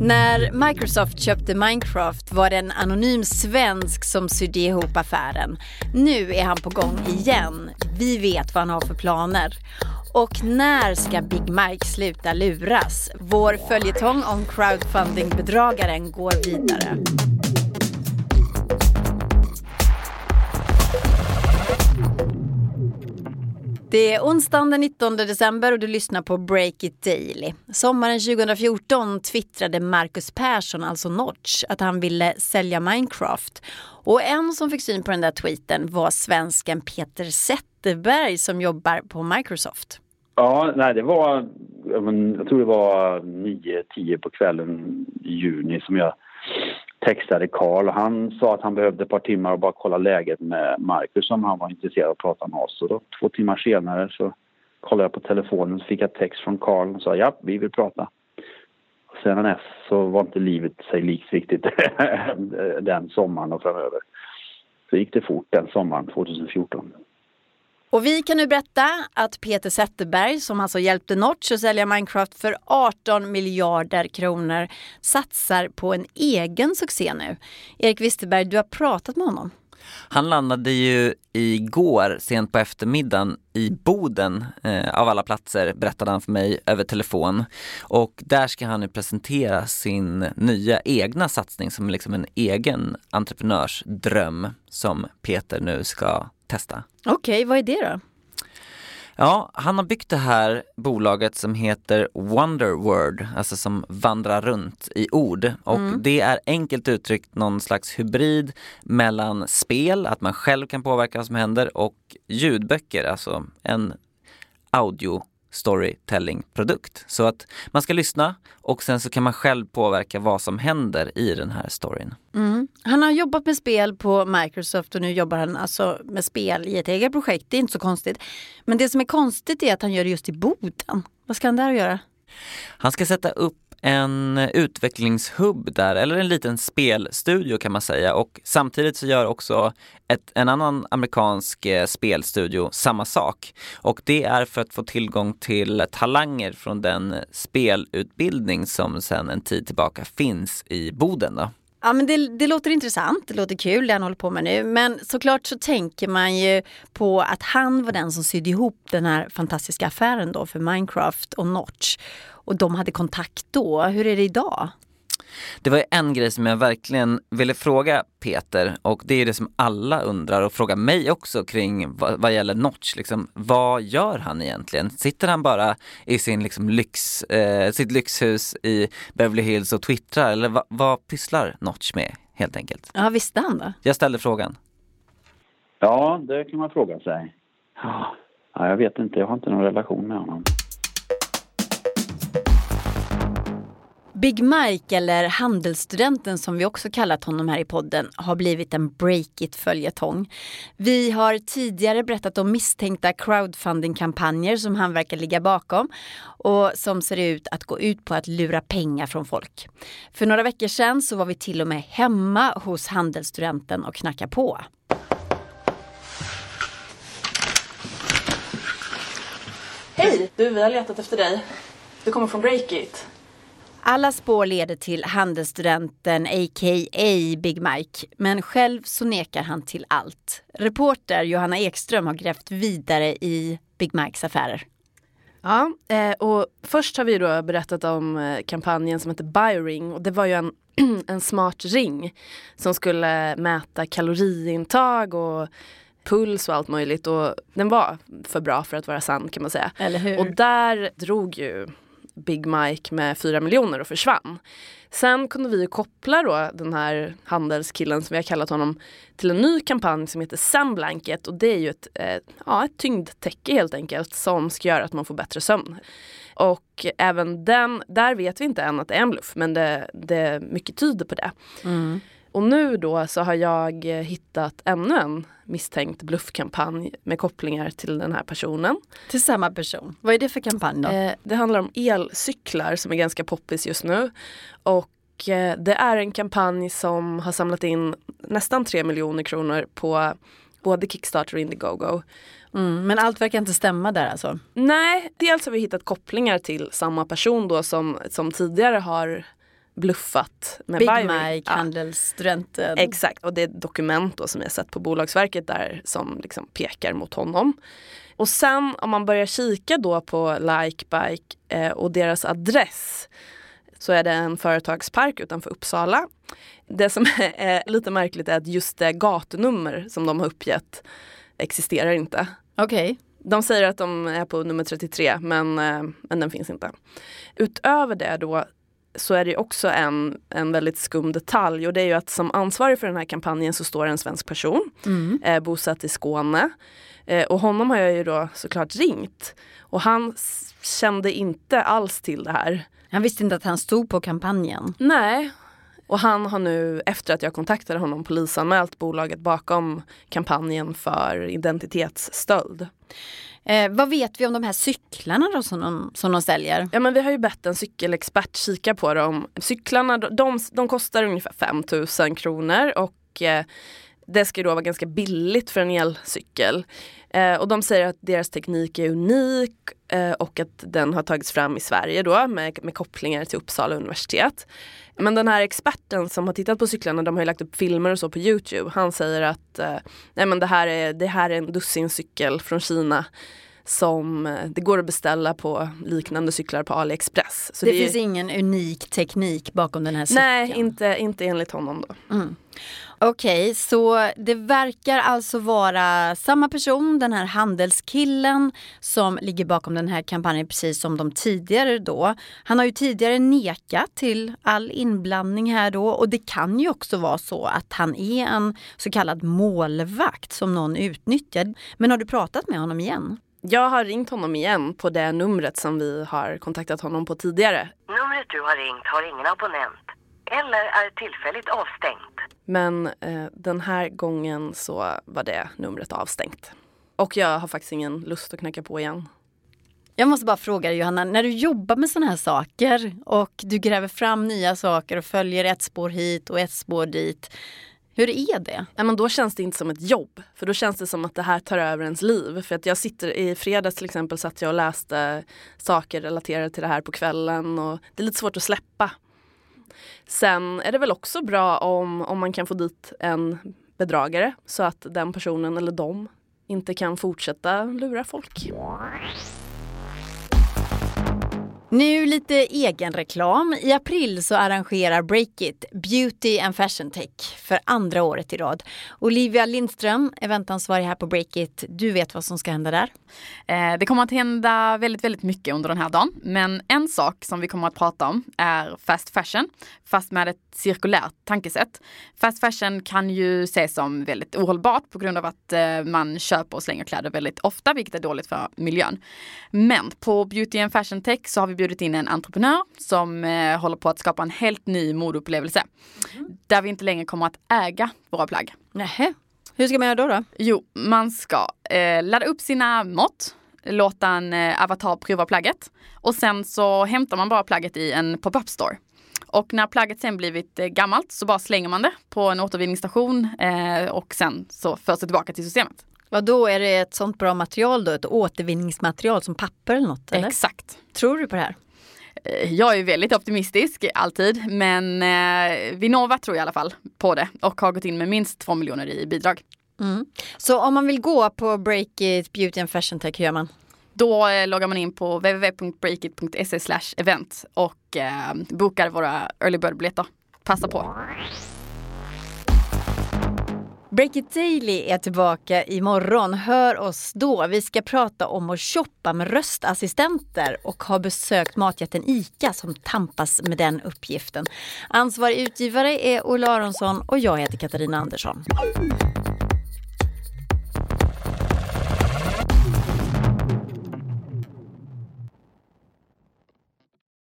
När Microsoft köpte Minecraft var det en anonym svensk som sydde ihop affären. Nu är han på gång igen. Vi vet vad han har för planer. Och när ska Big Mike sluta luras? Vår följetong om crowdfunding-bedragaren går vidare. Det är onsdagen den 19 december och du lyssnar på Break It Daily. Sommaren 2014 twittrade Marcus Persson, alltså Notch, att han ville sälja Minecraft. Och en som fick syn på den där tweeten var svensken Peter Zetterberg som jobbar på Microsoft. Ja, nej det var, jag tror det var 9-10 på kvällen i juni som jag textade Karl. Han sa att han behövde ett par timmar och bara kolla läget med Marcus om han var intresserad av att prata med oss. Och då, två timmar senare så kollade jag på telefonen och fick jag text från Karl och sa ja, vi vill prata. Och sedan dess så var inte livet sig likt riktigt den sommaren och framöver. Så gick det fort den sommaren 2014. Och vi kan nu berätta att Peter Zetterberg, som alltså hjälpte Notch att sälja Minecraft för 18 miljarder kronor, satsar på en egen succé nu. Erik Wisterberg, du har pratat med honom. Han landade ju igår sent på eftermiddagen i Boden eh, av alla platser berättade han för mig över telefon. Och där ska han nu presentera sin nya egna satsning som liksom en egen entreprenörsdröm som Peter nu ska testa. Okej, okay, vad är det då? Ja, han har byggt det här bolaget som heter Wonderword, alltså som vandrar runt i ord. Och mm. det är enkelt uttryckt någon slags hybrid mellan spel, att man själv kan påverka vad som händer, och ljudböcker, alltså en audio storytelling-produkt. Så att man ska lyssna och sen så kan man själv påverka vad som händer i den här storyn. Mm. Han har jobbat med spel på Microsoft och nu jobbar han alltså med spel i ett eget projekt. Det är inte så konstigt. Men det som är konstigt är att han gör det just i Boden. Vad ska han där göra? Han ska sätta upp en utvecklingshubb där, eller en liten spelstudio kan man säga och samtidigt så gör också ett, en annan amerikansk eh, spelstudio samma sak. Och det är för att få tillgång till talanger från den spelutbildning som sedan en tid tillbaka finns i Boden. Då. Ja men det, det, låter intressant, det låter kul det han håller på med nu. Men såklart så tänker man ju på att han var den som sydde ihop den här fantastiska affären då för Minecraft och Notch. Och de hade kontakt då. Hur är det idag? Det var en grej som jag verkligen ville fråga Peter och det är det som alla undrar och frågar mig också kring vad, vad gäller Notch. Liksom, vad gör han egentligen? Sitter han bara i sin liksom lyx, eh, sitt lyxhus i Beverly Hills och twittrar eller va, vad pysslar Notch med helt enkelt? Ja, visste han då? Jag ställde frågan. Ja, det kan man fråga sig. Ja, jag vet inte, jag har inte någon relation med honom. Big Mike, eller handelsstudenten som vi också kallat honom här i podden, har blivit en break-it-följetong. Vi har tidigare berättat om misstänkta crowdfunding-kampanjer som han verkar ligga bakom och som ser ut att gå ut på att lura pengar från folk. För några veckor sedan så var vi till och med hemma hos handelsstudenten och knackade på. Hej! Du, vi har letat efter dig. Du kommer från Breakit. Alla spår leder till handelsstudenten a.k.a. Big Mike, men själv så nekar han till allt. Reporter Johanna Ekström har grävt vidare i Big Mikes affärer. Ja, eh, och först har vi då berättat om eh, kampanjen som heter Bioring och det var ju en, en smart ring som skulle mäta kaloriintag och puls och allt möjligt och den var för bra för att vara sann kan man säga. Eller hur? Och där drog ju Big Mike med 4 miljoner och försvann. Sen kunde vi koppla då den här handelskillen som vi har kallat honom till en ny kampanj som heter Semblanket och det är ju ett, eh, ja, ett tyngdtäcke helt enkelt som ska göra att man får bättre sömn. Och även den, där vet vi inte än att det är en bluff men det, det mycket tyder på det. Mm. Och nu då så har jag hittat ännu en misstänkt bluffkampanj med kopplingar till den här personen. Till samma person. Vad är det för kampanj då? Eh, det handlar om elcyklar som är ganska poppis just nu. Och eh, det är en kampanj som har samlat in nästan 3 miljoner kronor på både Kickstarter och Indiegogo. Mm, men allt verkar inte stämma där alltså? Nej, dels har vi hittat kopplingar till samma person då som, som tidigare har bluffat med Big Byrie. Mike, Ja. handelsstudenten. Exakt, och det är ett dokument då som jag sett på Bolagsverket där som liksom pekar mot honom. Och sen om man börjar kika då på Likebike eh, och deras adress så är det en företagspark utanför Uppsala. Det som är lite märkligt är att just det gatunummer som de har uppgett existerar inte. Okej. De säger att de är på nummer 33 men, eh, men den finns inte. Utöver det då så är det också en, en väldigt skum detalj och det är ju att som ansvarig för den här kampanjen så står en svensk person Mm. eh, bosatt i Skåne. Eh, och honom har jag ju då såklart ringt. Och han kände inte alls till det här. Han visste inte att han stod på kampanjen. Nej. Och han har nu efter att jag kontaktade honom polisanmält bolaget bakom kampanjen för identitetsstöld. Eh, vad vet vi om de här cyklarna då som de, som de säljer? Ja men vi har ju bett en cykelexpert kika på dem. Cyklarna de, de, kostar ungefär 5000 kronor och eh, det ska då vara ganska billigt för en elcykel. Eh, och de säger att deras teknik är unik Eh, och att den har tagits fram i Sverige då med, med kopplingar till Uppsala universitet. Men den här experten som har tittat på cyklarna, de har ju lagt upp filmer och så på Youtube. Han säger att eh, nej men det, här är, det här är en dussincykel från Kina som eh, det går att beställa på liknande cyklar på AliExpress. Så det är- finns ingen unik teknik bakom den här cykeln? Nej, inte, inte enligt honom då. Mm. Okej, så det verkar alltså vara samma person, den här handelskillen som ligger bakom den här kampanjen precis som de tidigare då. Han har ju tidigare nekat till all inblandning här då och det kan ju också vara så att han är en så kallad målvakt som någon utnyttjar. Men har du pratat med honom igen? Jag har ringt honom igen på det numret som vi har kontaktat honom på tidigare. Numret du har ringt har ingen abonnent eller är tillfälligt avstängt. Men eh, den här gången så var det numret avstängt. Och jag har faktiskt ingen lust att knacka på igen. Jag måste bara fråga dig Johanna, när du jobbar med sådana här saker och du gräver fram nya saker och följer ett spår hit och ett spår dit. Hur är det? Nej, men då känns det inte som ett jobb. För då känns det som att det här tar över ens liv. För att jag sitter i fredags till exempel satt jag och läste saker relaterade till det här på kvällen. Och det är lite svårt att släppa. Sen är det väl också bra om, om man kan få dit en bedragare så att den personen eller de inte kan fortsätta lura folk. Nu lite egen reklam. I april så arrangerar Breakit Beauty and Fashion Tech för andra året i rad. Olivia Lindström, eventansvarig här på Breakit. Du vet vad som ska hända där? Eh, Det kommer att hända väldigt, väldigt mycket under den här dagen. Men en sak som vi kommer att prata om är fast fashion, fast med ett cirkulärt tankesätt. Fast fashion kan ju ses som väldigt ohållbart på grund av att eh, man köper och slänger kläder väldigt ofta, vilket är dåligt för miljön. Men på Beauty and Fashion Tech så har vi bjudit in en entreprenör som eh, håller på att skapa en helt ny modeupplevelse. Där vi inte längre kommer att äga våra plagg. Nähä. Hur ska man göra då? då? Jo, man ska eh, ladda upp sina mått, låta en eh, avatar prova plagget och sen så hämtar man bara plagget i en pop-up store. Och när plagget sen blivit eh, gammalt så bara slänger man det på en återvinningsstation eh, och sen så förs det tillbaka till systemet. Vad då är det ett sånt bra material då? Ett återvinningsmaterial som papper eller något? Eller? Exakt. Tror du på det här? Eh, Jag är väldigt optimistisk, alltid, men eh, Vinnova tror jag i alla fall på det och har gått in med minst 2 miljoner i bidrag. Mm. Så om man vill gå på Breakit Beauty and Fashion Tech, hur gör man? Då eh, loggar man in på www.breakit.se event och eh, bokar våra early bird-biljetter. Passa på! Breakit Daily är tillbaka imorgon. Hör oss då. Vi ska prata om att shoppa med röstassistenter och har besökt matjätten ICA som tampas med den uppgiften. Ansvarig utgivare är Olle Aronsson och jag heter Katarina Andersson.